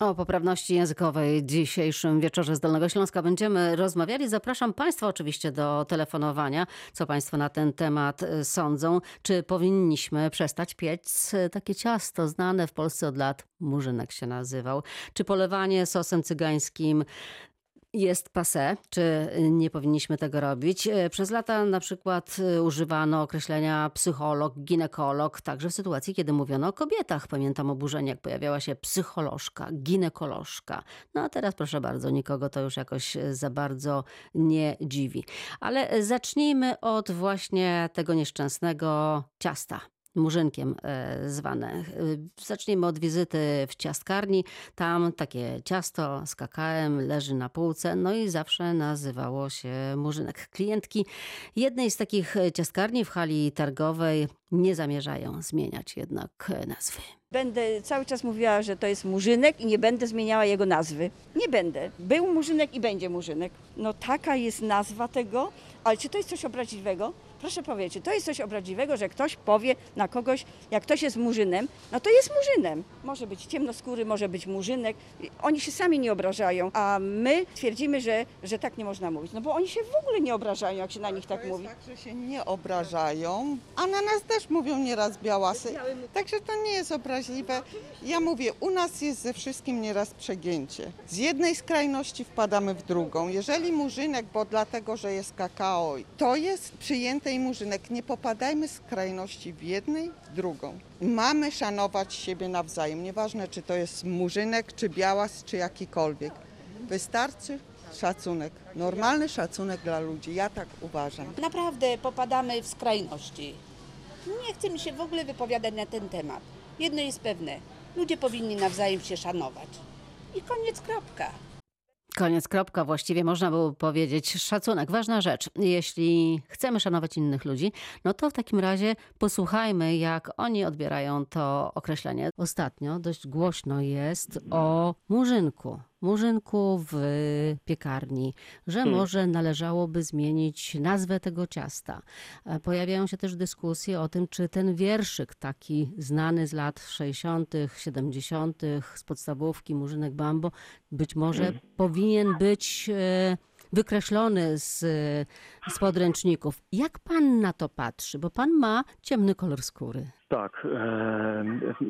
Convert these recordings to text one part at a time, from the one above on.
O poprawności językowej w dzisiejszym wieczorze z Dolnego Śląska będziemy rozmawiali. Zapraszam Państwa oczywiście do telefonowania. Co Państwo na ten temat y, sądzą? Czy powinniśmy przestać piec y, takie ciasto znane w Polsce od lat? Murzynek się nazywał. Czy polewanie sosem cygańskim jest passé, czy nie powinniśmy tego robić. E, Przez lata na przykład e, używano określenia psycholog, ginekolog, także w sytuacji, kiedy mówiono o kobietach. Pamiętam oburzenie, jak pojawiała się psycholożka, ginekolożka. No a teraz proszę bardzo, nikogo to już jakoś e, za bardzo nie dziwi. Ale zacznijmy od właśnie tego nieszczęsnego ciasta murzynkiem e, zwane. E, Zacznijmy od wizyty w ciastkarni. Tam takie ciasto z kakałem leży na półce, no i zawsze nazywało się murzynek. Klientki jednej z takich ciastkarni w hali targowej nie zamierzają zmieniać jednak e, nazwy. Będę cały czas mówiła, że to jest murzynek i nie będę zmieniała jego nazwy. Nie będę. Był murzynek i będzie murzynek. No taka jest nazwa tego, ale czy to jest coś obraźliwego? Proszę powiedzieć, czy to jest coś obraźliwego, że ktoś powie na kogoś, jak ktoś jest murzynem, no to jest murzynem. Może być ciemnoskóry, może być murzynek. Oni się sami nie obrażają, a my twierdzimy, że, że tak nie można mówić. No bo oni się w ogóle nie obrażają, jak się na nich tak to jest mówi. tak, że się nie obrażają, a na nas też mówią nieraz białasy. Także to nie jest obraźliwe. Ja mówię, u nas jest ze wszystkim nieraz przegięcie. Z jednej skrajności wpadamy w drugą. Jeżeli murzynek, bo dlatego, że jest kakao, to jest przyjęte i murzynek. Nie popadajmy z skrajności w jednej, w drugą. Mamy szanować siebie nawzajem. Nieważne, czy to jest murzynek, czy białas, czy jakikolwiek. Wystarczy szacunek. Normalny szacunek dla ludzi. Ja tak uważam. Naprawdę popadamy w skrajności. Nie chcę mi się w ogóle wypowiadać na ten temat. Jedno jest pewne, ludzie powinni nawzajem się szanować. I koniec, kropka. Koniec, kropka. Właściwie można było powiedzieć szacunek. Ważna rzecz. Jeśli chcemy szanować innych ludzi, no to w takim razie posłuchajmy, jak oni odbierają to określenie. Ostatnio dość głośno jest o murzynku. Murzynku w piekarni, że może należałoby zmienić nazwę tego ciasta. E, Pojawiają się też dyskusje o tym, czy ten wierszyk taki znany z lat 60., 70. z podstawówki Murzynek Bambo być może powinien być e, wykreślony z, z podręczników. Jak pan na to patrzy? Bo pan ma ciemny kolor skóry. Tak,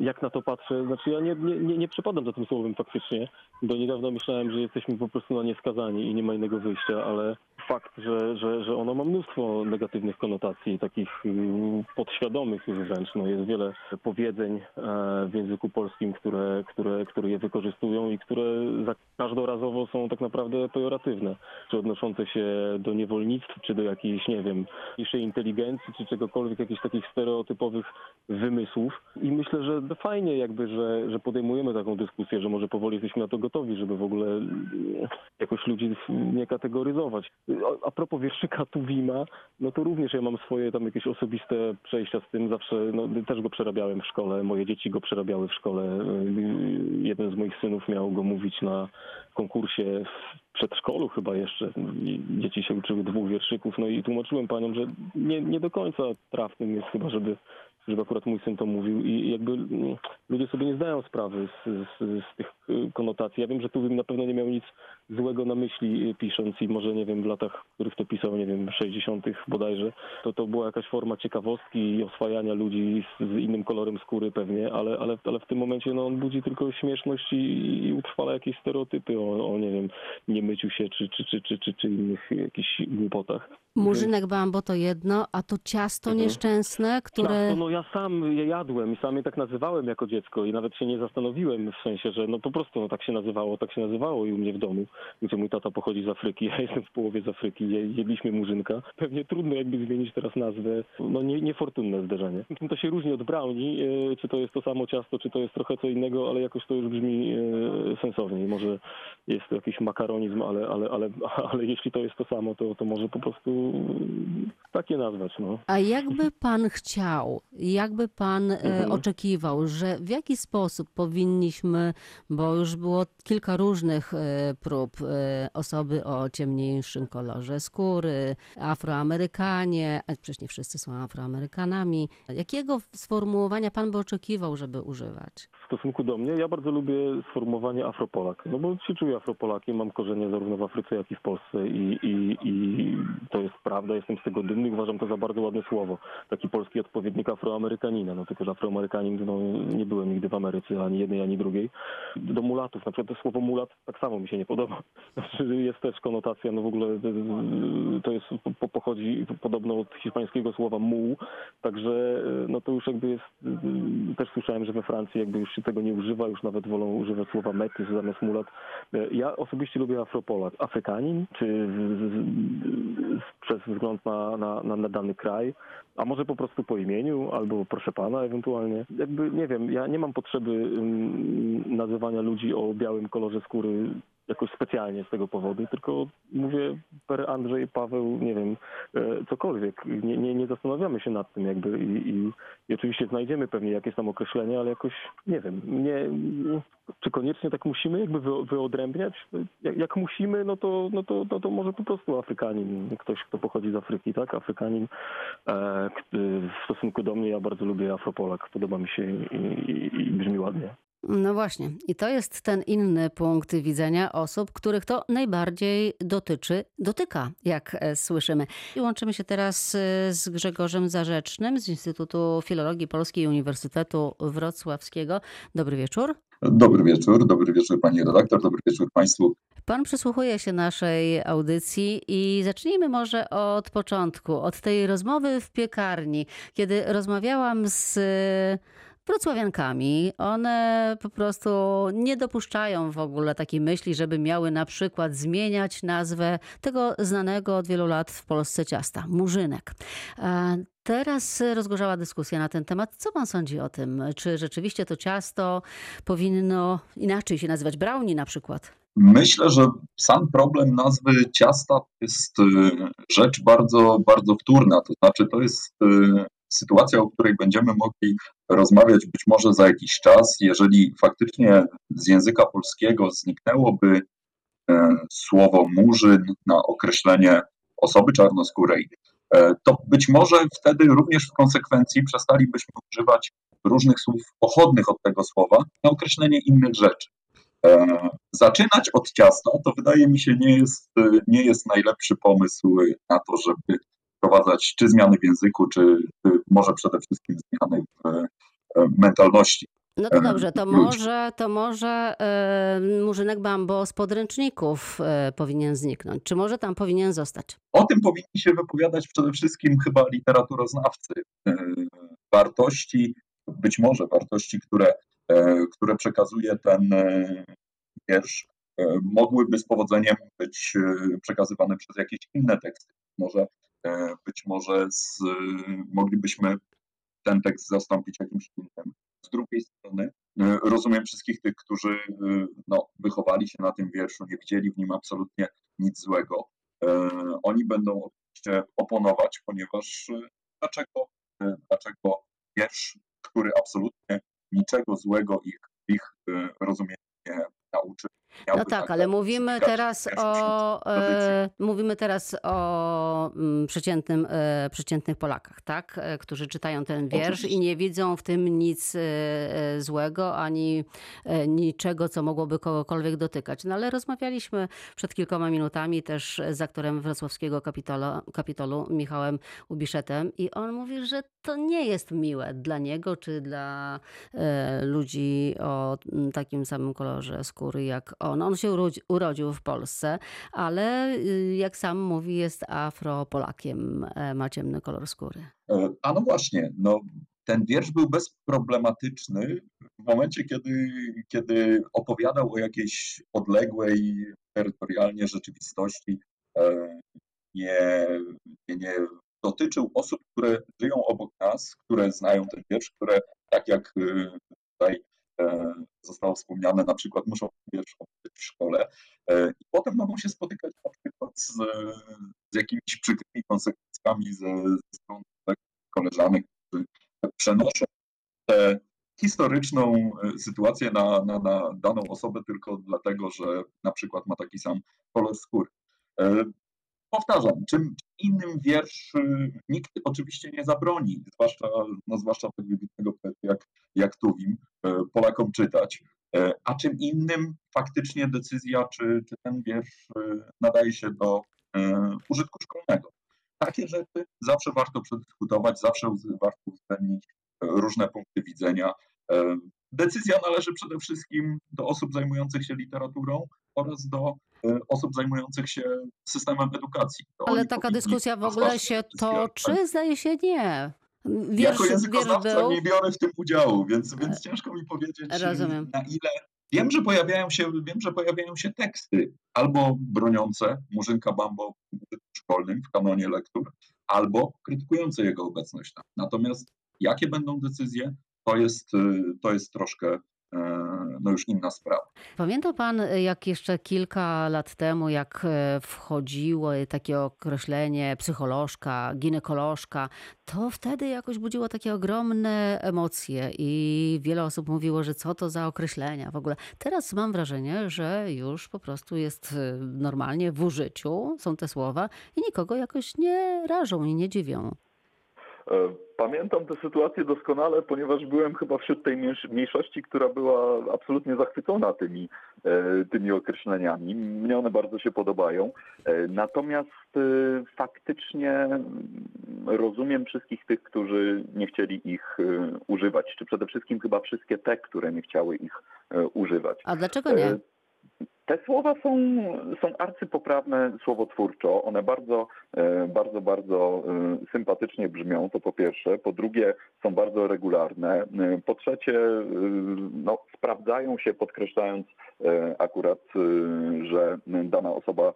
jak na to patrzę, znaczy ja nie, nie, nie, nie przepadam za tym słowem faktycznie. Do niedawna myślałem, że jesteśmy po prostu na nie skazani i nie ma innego wyjścia, ale fakt, że, że, że ono ma mnóstwo negatywnych konotacji, takich mm, podświadomych już wręcz. No jest wiele powiedzeń e, w języku polskim, które, które, które je wykorzystują i które za każdorazowo są tak naprawdę pejoratywne, czy odnoszące się do niewolnictw, czy do jakiejś, nie wiem, niższej inteligencji, czy czegokolwiek, jakichś takich stereotypowych wymysłów. I myślę, że fajnie jakby, że, że podejmujemy taką dyskusję, że może powoli jesteśmy na to gotowi, żeby w ogóle mm, jakoś ludzi nie kategoryzować. A, propos wierszyka Tuwima, no to również ja mam swoje tam jakieś osobiste przejścia z tym. Zawsze, no też go przerabiałem w szkole, moje dzieci go przerabiały w szkole. Jeden z moich synów miał go mówić na konkursie w przedszkolu chyba jeszcze. Dzieci się uczyły dwóch wierszyków, no i tłumaczyłem paniom, że nie, nie do końca trafnym jest chyba, żeby żeby akurat mój syn to mówił i jakby mm, ludzie sobie nie zdają sprawy z, z, z tych y, konotacji. Ja wiem, że tu na pewno nie miał nic złego na myśli y, pisząc i może, nie wiem, w latach, w których to pisał, nie wiem, 60. bodajże, to to była jakaś forma ciekawostki i oswajania ludzi z, z innym kolorem skóry pewnie, ale, ale, ale w tym momencie no, on budzi tylko śmieszność i, i utrwala jakieś stereotypy o, o nie wiem, niemyciu się czy, czy, czy, czy, czy, czy innych jakichś głupotach. Murzynek Bambo to jedno, a to ciasto Mhm. nieszczęsne, które... Ciasto, no ja sam je jadłem i sam je tak nazywałem jako dziecko i nawet się nie zastanowiłem w sensie, że no po prostu no, tak się nazywało, tak się nazywało i u mnie w domu, gdzie mój tata pochodzi z Afryki, ja jestem w połowie z Afryki, je- jedliśmy murzynka. Pewnie trudno jakby zmienić teraz nazwę, no nie, niefortunne zderzenie. To się różni od brownie, czy to jest to samo ciasto, czy to jest trochę co innego, ale jakoś to już brzmi e, sensowniej. Może jest to jakiś makaronizm, ale, ale, ale, ale jeśli to jest to samo, to, to może po prostu takie nazwać, no. A jakby pan chciał, jakby pan e, Mhm. oczekiwał, że w jaki sposób powinniśmy, bo już było kilka różnych e, prób, e, osoby o ciemniejszym kolorze skóry, Afroamerykanie, a przecież nie wszyscy są Afroamerykanami. Jakiego sformułowania pan by oczekiwał, żeby używać? W stosunku do mnie, ja bardzo lubię sformułowanie Afropolak, no bo się czuję Afropolakiem, mam korzenie zarówno w Afryce, jak i w Polsce i, i, i to jest prawda, jestem z tego dumny, uważam to za bardzo ładne słowo. Taki polski odpowiednik Afroamerykanina, no tylko że Afroamerykanin, no nie byłem nigdy w Ameryce, ani jednej, ani drugiej. Do mulatów, na przykład to słowo mulat tak samo mi się nie podoba. Znaczy jest też konotacja, no w ogóle y, to jest, po, pochodzi podobno od hiszpańskiego słowa muł, Także y, no to już jakby jest, y, też słyszałem, że we Francji jakby już się tego nie używa, już nawet wolą używać słowa metys zamiast mulat. Y, Ja osobiście lubię Afropolak. Afrykanin, czy przez wzgląd na, na, na, na dany kraj, a może po prostu po imieniu, albo proszę pana ewentualnie. Jakby nie wiem, ja nie mam potrzeby ym, nazywania ludzi o białym kolorze skóry jakoś specjalnie z tego powodu, tylko mówię per Andrzej, Paweł, nie wiem, e, cokolwiek. Nie, nie, nie zastanawiamy się nad tym jakby i, i, i oczywiście znajdziemy pewnie jakieś tam określenie, ale jakoś, nie wiem, nie, czy koniecznie tak musimy jakby wy, wyodrębniać? Jak, jak musimy, no to, no, to, no to może po prostu Afrykanin, ktoś, kto pochodzi z Afryki, tak? Afrykanin. E, w stosunku do mnie ja bardzo lubię Afropolak, podoba mi się i, i, i brzmi ładnie. No właśnie, i to jest ten inny punkt widzenia osób, których to najbardziej dotyczy, dotyka, jak e, słyszymy. I łączymy się teraz e, z Grzegorzem Zarzecznym z Instytutu Filologii Polskiej Uniwersytetu Wrocławskiego. Dobry wieczór. Dobry wieczór, dobry wieczór pani redaktor, dobry wieczór państwu. Pan przysłuchuje się naszej audycji i zacznijmy może od początku, od tej rozmowy w piekarni, kiedy rozmawiałam z wrocławiankami. One po prostu nie dopuszczają w ogóle takiej myśli, żeby miały na przykład zmieniać nazwę tego znanego od wielu lat w Polsce ciasta, murzynek. A Teraz rozgorzała dyskusja na ten temat. Co pan sądzi o tym? Czy rzeczywiście to ciasto powinno inaczej się nazywać? Brownie na przykład? Myślę, że sam problem nazwy ciasta jest y, rzecz bardzo, bardzo wtórna. To znaczy, to jest y, sytuacja, o której będziemy mogli rozmawiać być może za jakiś czas, jeżeli faktycznie z języka polskiego zniknęłoby e, słowo murzyn na określenie osoby czarnoskórej, e, to być może wtedy również w konsekwencji przestalibyśmy używać różnych słów pochodnych od tego słowa na określenie innych rzeczy. E, Zaczynać od ciasta to wydaje mi się nie jest, nie jest najlepszy pomysł na to, żeby wprowadzać czy zmiany w języku, czy może przede wszystkim zmiany w e, mentalności. No to E, dobrze, to ludzi. może, to może e, murzynek bambo z podręczników powinien zniknąć. Czy może tam powinien zostać? O tym powinni się wypowiadać przede wszystkim chyba literaturoznawcy. Wartości, być może wartości, które, które przekazuje ten wiersz, mogłyby z powodzeniem być przekazywane przez jakieś inne teksty. Może, być może z, moglibyśmy ten tekst zastąpić jakimś innym. Z drugiej strony e, rozumiem wszystkich tych, którzy e, no, wychowali się na tym wierszu, nie widzieli w nim absolutnie nic złego. E, Oni będą oczywiście oponować, ponieważ e, dlaczego, e, dlaczego wiersz, który absolutnie niczego złego ich, ich e, rozumienie nie nauczy. No tak, ale bardzo mówimy teraz o, e, mówimy teraz o przeciętnym, e, przeciętnych Polakach, tak? E, którzy czytają ten wiersz i nie widzą w tym nic e, e, złego, ani e, niczego, co mogłoby kogokolwiek dotykać. No ale rozmawialiśmy przed kilkoma minutami też z aktorem wrocławskiego Kapitolo, Kapitolu, Michałem Ubiszetem i on mówi, że to nie jest miłe dla niego, czy dla e, ludzi o takim samym kolorze skóry jak on. On się urodzi, urodził w Polsce, ale y, jak sam mówi, jest Afropolakiem, e, ma ciemny kolor skóry. E, A no właśnie, no, ten wiersz był bezproblematyczny w momencie, kiedy, kiedy opowiadał o jakiejś odległej terytorialnie rzeczywistości. e, Nie, nie, nie dotyczył osób, które żyją obok nas, które znają ten wiersz, które tak jak e, tutaj zostało wspomniane, na przykład muszą wiersz w szkole e, i potem mogą się spotykać na przykład z, z jakimiś przykrymi konsekwencjami ze, ze strony koleżanek, którzy przenoszą tę historyczną e, sytuację na, na, na daną osobę tylko dlatego, że na przykład ma taki sam kolor skóry. Powtarzam, czym innym wiersz nikt oczywiście nie zabroni, zwłaszcza, no zwłaszcza tak wybitnego jak, jak Tuwim, e, Polakom czytać, e, a czym innym faktycznie decyzja, czy, czy ten wiersz e, nadaje się do użytku szkolnego. Takie rzeczy zawsze warto przedyskutować, zawsze warto uwzględnić różne punkty widzenia. Decyzja należy przede wszystkim do osób zajmujących się literaturą oraz do e, osób zajmujących się systemem edukacji. To Ale taka dyskusja w ogóle się toczy? Zdaje się nie. Wiersz, jako językoznawca był... nie biorę w tym udziału, więc, więc ciężko mi powiedzieć, Rozumiem. na ile. Wiem, że pojawiają się, wiem, że pojawiają się teksty albo broniące Murzynka Bambo w szkolnym w kanonie lektur, albo krytykujące jego obecność. Natomiast jakie będą decyzje, to jest, y, to jest troszkę E, no już inna sprawa. Pamięta pan, jak jeszcze kilka lat temu, jak e, wchodziło takie określenie psycholożka, ginekolożka, to wtedy jakoś budziło takie ogromne emocje i wiele osób mówiło, że co to za określenia w ogóle. Teraz mam wrażenie, że już po prostu jest normalnie w użyciu, są te słowa i nikogo jakoś nie rażą i nie dziwią. Pamiętam tę sytuację doskonale, ponieważ byłem chyba wśród tej mniejszości, która była absolutnie zachwycona tymi, e, tymi określeniami. Mnie one bardzo się podobają. E, natomiast e, faktycznie rozumiem wszystkich tych, którzy nie chcieli ich używać, czy przede wszystkim chyba wszystkie te, które nie chciały ich używać. A dlaczego nie? Te słowa są, są arcypoprawne słowotwórczo. One bardzo, e, bardzo, bardzo e, sympatycznie brzmią, to po pierwsze. Po drugie, są bardzo regularne. E, po trzecie, no, sprawdzają się, podkreślając akurat, że dana osoba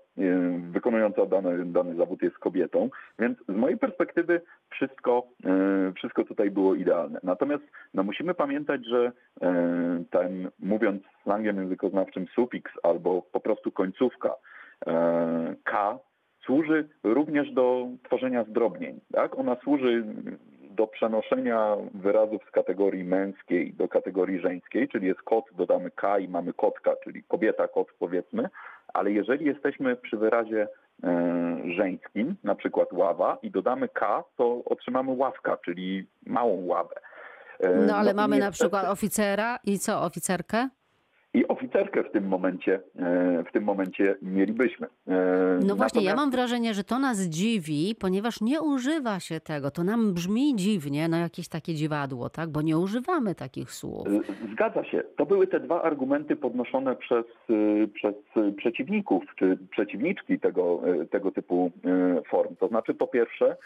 wykonująca dany, dany zawód jest kobietą. Więc z mojej perspektywy wszystko, wszystko tutaj było idealne. Natomiast no, musimy pamiętać, że ten, mówiąc slangiem językoznawczym, sufiks albo po prostu końcówka e, K służy również do tworzenia zdrobnień. Tak? Ona służy do przenoszenia wyrazów z kategorii męskiej do kategorii żeńskiej, czyli jest kot, dodamy K i mamy kotka, czyli kobieta, kot powiedzmy, ale jeżeli jesteśmy przy wyrazie e, żeńskim, na przykład ława i dodamy K, to otrzymamy ławka, czyli małą ławę. E, no ale no, mamy niestety... na przykład oficera i co, oficerkę? I oficerkę w tym momencie, e, w tym momencie mielibyśmy. E, no właśnie, Natomiast... ja mam wrażenie, że to nas dziwi, ponieważ nie używa się tego. To nam brzmi dziwnie, no jakieś takie dziwadło, tak? Bo nie używamy takich słów. E, zgadza się. To były te dwa argumenty podnoszone przez, przez przeciwników czy przeciwniczki tego, tego typu form. To znaczy po pierwsze,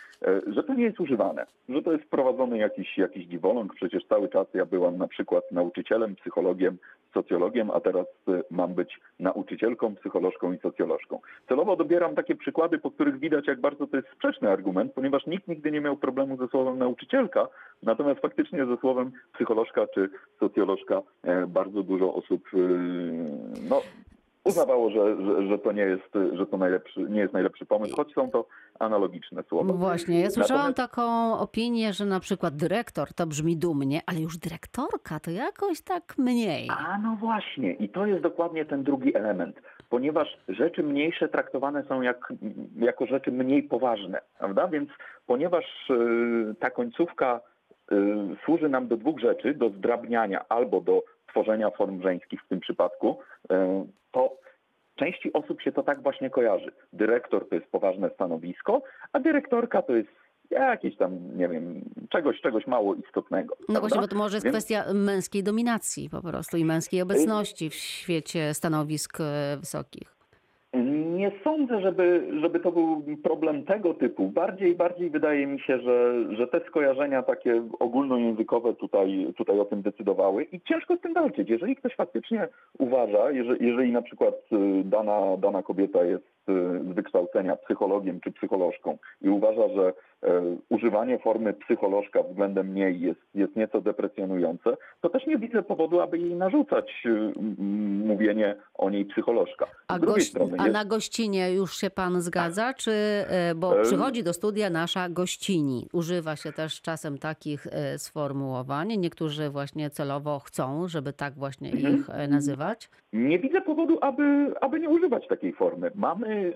że to nie jest używane, że to jest wprowadzony jakiś, jakiś dziwoląg. Przecież cały czas ja byłam na przykład nauczycielem, psychologiem, socjologiem, a teraz y, mam być nauczycielką, psycholożką i socjolożką. Celowo dobieram takie przykłady, po których widać, jak bardzo to jest sprzeczny argument, ponieważ nikt nigdy nie miał problemu ze słowem nauczycielka, natomiast faktycznie ze słowem psycholożka czy socjolożka e, bardzo dużo osób y, no, uznawało, że, że, że, to nie jest, że to najlepszy, nie jest najlepszy pomysł, choć są to analogiczne słowa. No właśnie, ja słyszałam Natomiast... taką opinię, że na przykład dyrektor to brzmi dumnie, ale już dyrektorka to jakoś tak mniej. A no właśnie, i to jest dokładnie ten drugi element, ponieważ rzeczy mniejsze traktowane są jak, jako rzeczy mniej poważne, prawda? Więc ponieważ yy, ta końcówka yy, służy nam do dwóch rzeczy, do zdrabniania albo do tworzenia form żeńskich w tym przypadku, e, to części osób się to tak właśnie kojarzy. Dyrektor to jest poważne stanowisko, a dyrektorka to jest jakieś tam, nie wiem, czegoś, czegoś mało istotnego. No właśnie, bo to może jest Więc... kwestia męskiej dominacji po prostu i męskiej obecności w świecie stanowisk e, wysokich. Nie sądzę, żeby, żeby to był problem tego typu. Bardziej bardziej wydaje mi się, że, że te skojarzenia takie ogólnojęzykowe tutaj, tutaj o tym decydowały i ciężko z tym walczyć. Jeżeli ktoś faktycznie uważa, jeżeli, jeżeli na przykład y, dana, dana kobieta jest z wykształcenia psychologiem czy psycholożką i uważa, że e, używanie formy psycholożka względem niej jest, jest nieco deprecjonujące, to też nie widzę powodu, aby jej narzucać m, mówienie o niej psycholożka. A, gość, strony a jest- na gościnie już się pan zgadza, czy e, bo przychodzi do studia nasza gościni. Używa się też czasem takich e, sformułowań. Niektórzy właśnie celowo chcą, żeby tak właśnie Mhm. ich e, nazywać. Nie widzę powodu, aby, aby nie używać takiej formy. Mamy y,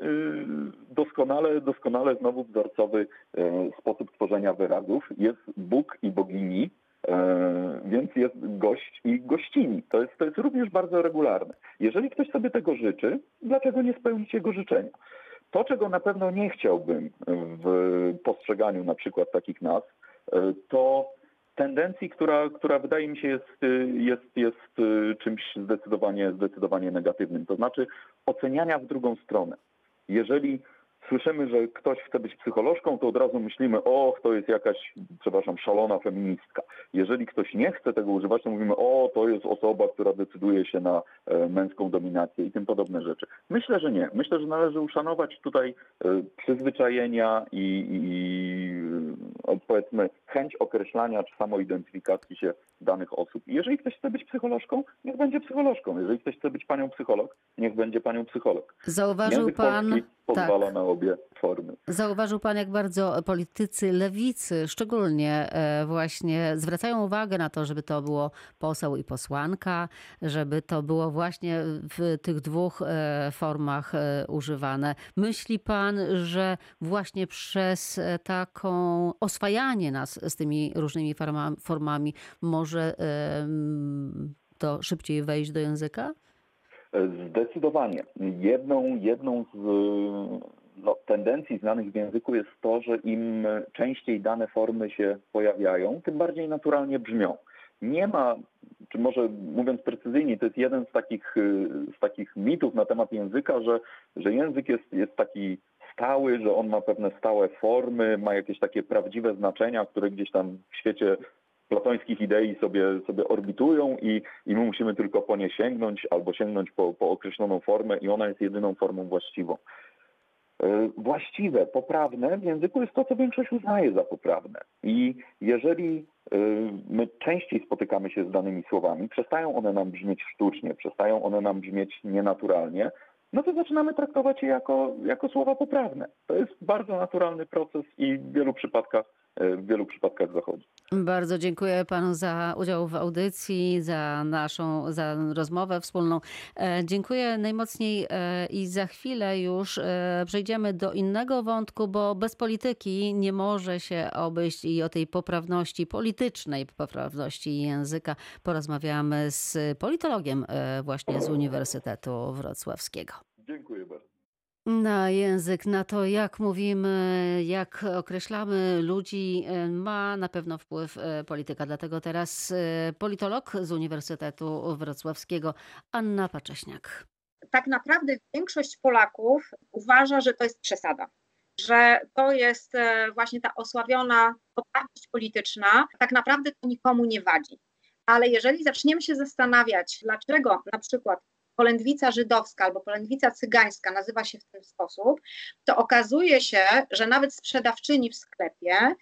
doskonale, doskonale znowu wzorcowy y, sposób tworzenia wyrazów. Jest Bóg i bogini, y, więc jest gość i gościni. To jest, to jest również bardzo regularne. Jeżeli ktoś sobie tego życzy, dlaczego nie spełnić jego życzenia? To, czego na pewno nie chciałbym w postrzeganiu na przykład takich nazw, to tendencji, która, która wydaje mi się jest, jest, jest y, czymś zdecydowanie, zdecydowanie negatywnym. To znaczy oceniania w drugą stronę. Jeżeli słyszymy, że ktoś chce być psycholożką, to od razu myślimy, o, to jest jakaś, przepraszam, szalona feministka. Jeżeli ktoś nie chce tego używać, to mówimy, o, to jest osoba, która decyduje się na e, męską dominację i tym podobne rzeczy. Myślę, że nie. Myślę, że należy uszanować tutaj e, przyzwyczajenia i, i powiedzmy chęć określania czy samoidentyfikacji się danych osób. I jeżeli ktoś chce być psycholożką, niech będzie psycholożką. Jeżeli ktoś chce być panią psycholog, niech będzie panią psycholog. Zauważył Język pan, polski pozwala tak, na obie formy. zauważył pan, jak bardzo politycy lewicy szczególnie e, właśnie zwracają uwagę na to, żeby to było poseł i posłanka, żeby to było właśnie w tych dwóch e, formach e, używane. Myśli pan, że właśnie przez taką oswajanie nas z tymi różnymi formami, może to szybciej wejść do języka? Zdecydowanie. Jedną, jedną z no, tendencji znanych w języku jest to, że im częściej dane formy się pojawiają, tym bardziej naturalnie brzmią. Nie ma, czy może mówiąc precyzyjnie, to jest jeden z takich, y, z takich mitów na temat języka, że, że język jest, jest taki stały, że on ma pewne stałe formy, ma jakieś takie prawdziwe znaczenia, które gdzieś tam w świecie platońskich idei sobie, sobie orbitują i, i my musimy tylko po nie sięgnąć albo sięgnąć po, po określoną formę i ona jest jedyną formą właściwą. E, Właściwe, poprawne w języku jest to, co większość uznaje za poprawne. I jeżeli e, my częściej spotykamy się z danymi słowami, przestają one nam brzmieć sztucznie, przestają one nam brzmieć nienaturalnie, no to zaczynamy traktować je jako, jako słowa poprawne. To jest bardzo naturalny proces i w wielu przypadkach, w wielu przypadkach zachodzi. Bardzo dziękuję panu za udział w audycji, za naszą za rozmowę wspólną. E, Dziękuję najmocniej e, i za chwilę już e, przejdziemy do innego wątku, bo bez polityki nie może się obejść i o tej poprawności politycznej, poprawności języka porozmawiamy z politologiem właśnie z Uniwersytetu Wrocławskiego. Dziękuję bardzo. Na język, na to jak mówimy, jak określamy ludzi, e, ma na pewno wpływ e, polityka. Dlatego teraz e, politolog z Uniwersytetu Wrocławskiego, Anna Pacześniak. tak naprawdę większość Polaków uważa, że to jest przesada, że to jest właśnie ta osławiona poprawność polityczna, tak naprawdę to nikomu nie wadzi. Ale jeżeli zaczniemy się zastanawiać, dlaczego na przykład polędwica żydowska albo polędwica cygańska nazywa się w ten sposób, to okazuje się, że nawet sprzedawczyni w sklepie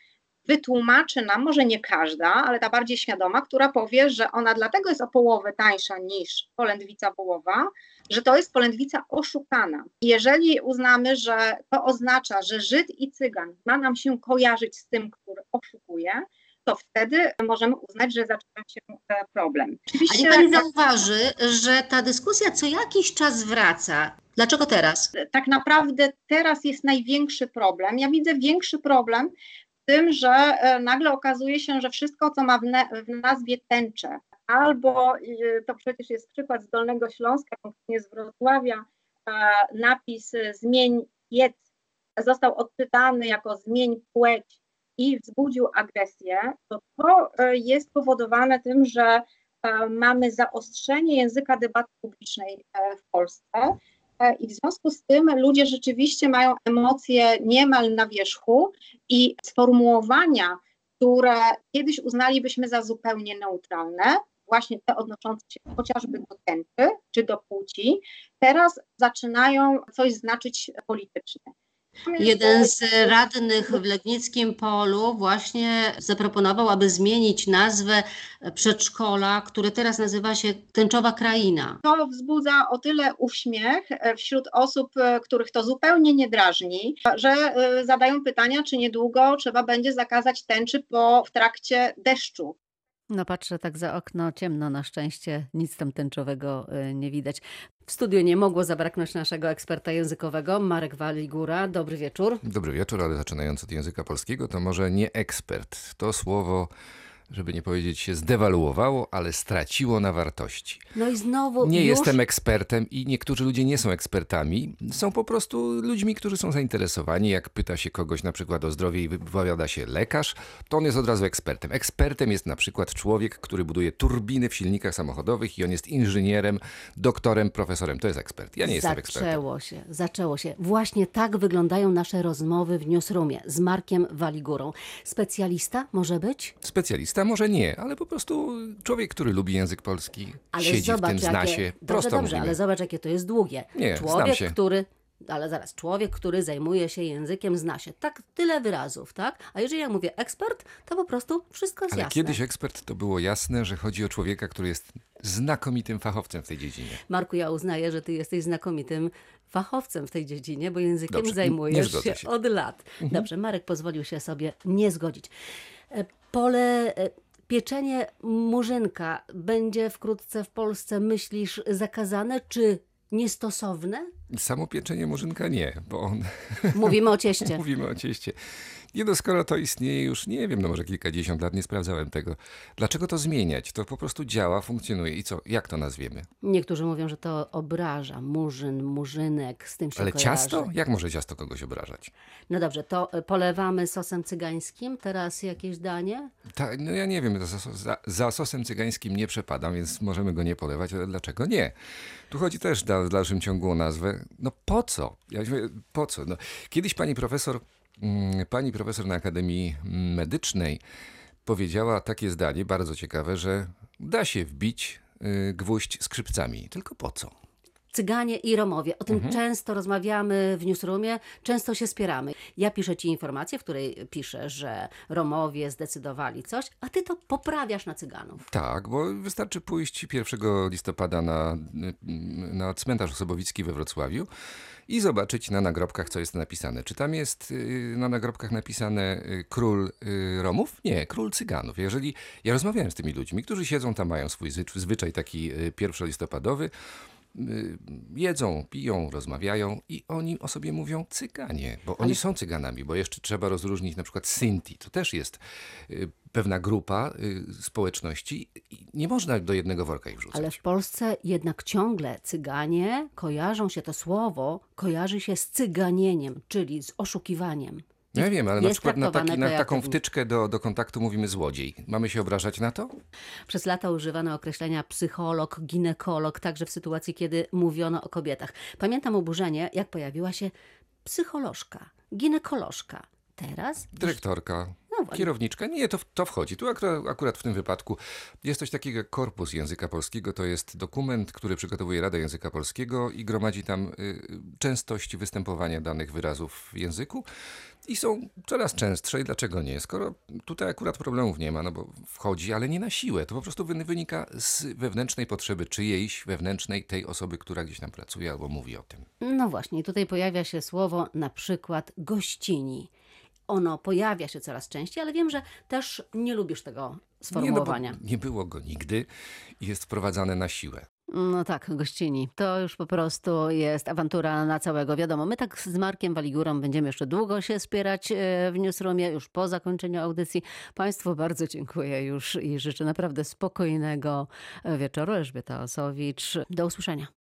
wytłumaczy nam, może nie każda, ale ta bardziej świadoma, która powie, że ona dlatego jest o połowę tańsza niż polędwica wołowa, że to jest polędwica oszukana. Jeżeli uznamy, że to oznacza, że Żyd i Cygan ma nam się kojarzyć z tym, który oszukuje, to wtedy możemy uznać, że zaczyna się e, problem. Oczywiście niech pani zauważy, że ta dyskusja co jakiś czas wraca. Dlaczego teraz? tak naprawdę teraz jest największy problem. Ja widzę większy problem w tym, że e, nagle okazuje się, że wszystko, co ma w, nazwie tęczę, albo to przecież jest przykład z Dolnego Śląska, konkretnie z Wrocławia, e, napis e, zmień piec został odczytany jako zmień płeć i wzbudził agresję, to to e, jest powodowane tym, że e, mamy zaostrzenie języka debaty publicznej e, w Polsce. I w związku z tym ludzie rzeczywiście mają emocje niemal na wierzchu i sformułowania, które kiedyś uznalibyśmy za zupełnie neutralne, właśnie te odnoszące się chociażby do tęczy czy do płci, teraz zaczynają coś znaczyć politycznie. Jeden z radnych w Legnickim Polu właśnie zaproponował, aby zmienić nazwę przedszkola, które teraz nazywa się Tęczowa Kraina. To wzbudza o tyle uśmiech e, wśród osób, e, których to zupełnie nie drażni, że e, zadają pytania, czy niedługo trzeba będzie zakazać tęczy po, w trakcie deszczu. No patrzę tak za okno, ciemno na szczęście, nic tam tęczowego y, nie widać. W studiu nie mogło zabraknąć naszego eksperta językowego, Marek Waligura. Dobry wieczór. Dobry wieczór, ale zaczynając od języka polskiego, to może nie ekspert. To słowo, żeby nie powiedzieć się zdewaluowało, ale straciło na wartości. No i znowu Nie już... jestem ekspertem i niektórzy ludzie nie są ekspertami. Są po prostu ludźmi, którzy są zainteresowani. Jak pyta się kogoś na przykład o zdrowie i wypowiada się lekarz, to on jest od razu ekspertem. Ekspertem jest na przykład człowiek, który buduje turbiny w silnikach samochodowych i on jest inżynierem, doktorem, profesorem. To jest ekspert. Ja nie jestem ekspertem. Zaczęło się, zaczęło się. Właśnie tak wyglądają nasze rozmowy w Newsroomie z Markiem Waligurą. Specjalista może być? Specjalista może nie, ale po prostu człowiek, który lubi język polski, Ale siedzi zobacz, w tym, zna się. Dobrze, Prosto dobrze, mówimy. ale zobacz, jakie to jest długie. Nie, znam człowiek, się. który... Ale zaraz, człowiek, który zajmuje się językiem, zna się. Tak, tyle wyrazów, tak? A jeżeli ja mówię ekspert, to po prostu wszystko jest Ale jasne. kiedyś ekspert to było jasne, że chodzi o człowieka, który jest znakomitym fachowcem w tej dziedzinie. Marku, ja uznaję, że ty jesteś znakomitym fachowcem w tej dziedzinie, bo językiem Dobrze, zajmujesz się, się. od lat. Dobrze, Marek pozwolił się sobie nie zgodzić. Pole, e, pieczenie murzynka będzie wkrótce w Polsce, myślisz, zakazane czy niestosowne? Samo pieczenie murzynka nie, bo on, Mówimy o cieście. mówimy o cieście. Nie no, skoro to istnieje już, nie wiem, no może kilkadziesiąt lat, nie sprawdzałem tego. Dlaczego to zmieniać? To po prostu działa, funkcjonuje i co? Jak to nazwiemy? Niektórzy mówią, że to obraża. Murzyn, murzynek, z tym się Ale kojarzy. ciasto? Jak może ciasto kogoś obrażać? No dobrze, to polewamy sosem cygańskim. Teraz jakieś danie? Ta, no ja nie wiem, za, za, za sosem cygańskim nie przepadam, więc możemy go nie polewać, ale dlaczego nie? Tu chodzi też da, w dalszym ciągu o nazwę. No po co? Ja mówię, po co? No, kiedyś pani profesor, pani profesor na Akademii Medycznej powiedziała takie zdanie, bardzo ciekawe, że da się wbić y, gwóźdź skrzypcami. Tylko po co? Cyganie i Romowie. O tym Mhm. często rozmawiamy w newsroomie, często się spieramy. Ja piszę ci informację, w której piszę, że Romowie zdecydowali coś, a ty to poprawiasz na Cyganów. Tak, bo wystarczy pójść 1 listopada na, na cmentarz Osobowicki we Wrocławiu i zobaczyć na nagrobkach, co jest napisane. Czy tam jest y, na nagrobkach napisane y, król y, Romów? Nie, król Cyganów. Jeżeli ja rozmawiałem z tymi ludźmi, którzy siedzą tam, mają swój zwy- zwyczaj taki y, pierwszolistopadowy, y, jedzą, piją, rozmawiają i oni o sobie mówią cyganie, bo oni są cyganami, bo jeszcze trzeba rozróżnić na przykład Sinti. To też jest y, pewna grupa y, społeczności i nie można do jednego worka ich wrzucać. Ale w Polsce jednak ciągle Cyganie kojarzą się, to słowo kojarzy się z cyganieniem, czyli z oszukiwaniem. Ja wiem, ale na jest przykład na, taki, na taką wtyczkę do, do kontaktu mówimy złodziej. Mamy się obrażać na to? Przez lata używano określenia psycholog, ginekolog, także w sytuacji, kiedy mówiono o kobietach. Pamiętam oburzenie, jak pojawiła się psycholożka, ginekolożka. Teraz Dyrektorka, No kierowniczka. Nie, to, to wchodzi. Tu akurat, akurat w tym wypadku jest coś takiego jak korpus języka polskiego. To jest dokument, który przygotowuje Rada Języka Polskiego i gromadzi tam y, częstość występowania danych wyrazów w języku. I są coraz częstsze i dlaczego nie? Skoro tutaj akurat problemów nie ma, no bo wchodzi, ale nie na siłę. To po prostu wy- wynika z wewnętrznej potrzeby czyjejś, wewnętrznej tej osoby, która gdzieś tam pracuje albo mówi o tym. No właśnie, tutaj pojawia się słowo na przykład gościni. Ono pojawia się coraz częściej, ale wiem, że też nie lubisz tego sformułowania. Nie, no nie było go nigdy i jest wprowadzane na siłę. No tak, gościni. To już po prostu jest awantura na całego. Wiadomo, my tak z Markiem Waligurą będziemy jeszcze długo się spierać e, w Newsroomie, już po zakończeniu audycji. Państwu bardzo dziękuję już i życzę naprawdę spokojnego e, wieczoru. Elżbieta Osowicz. Do usłyszenia.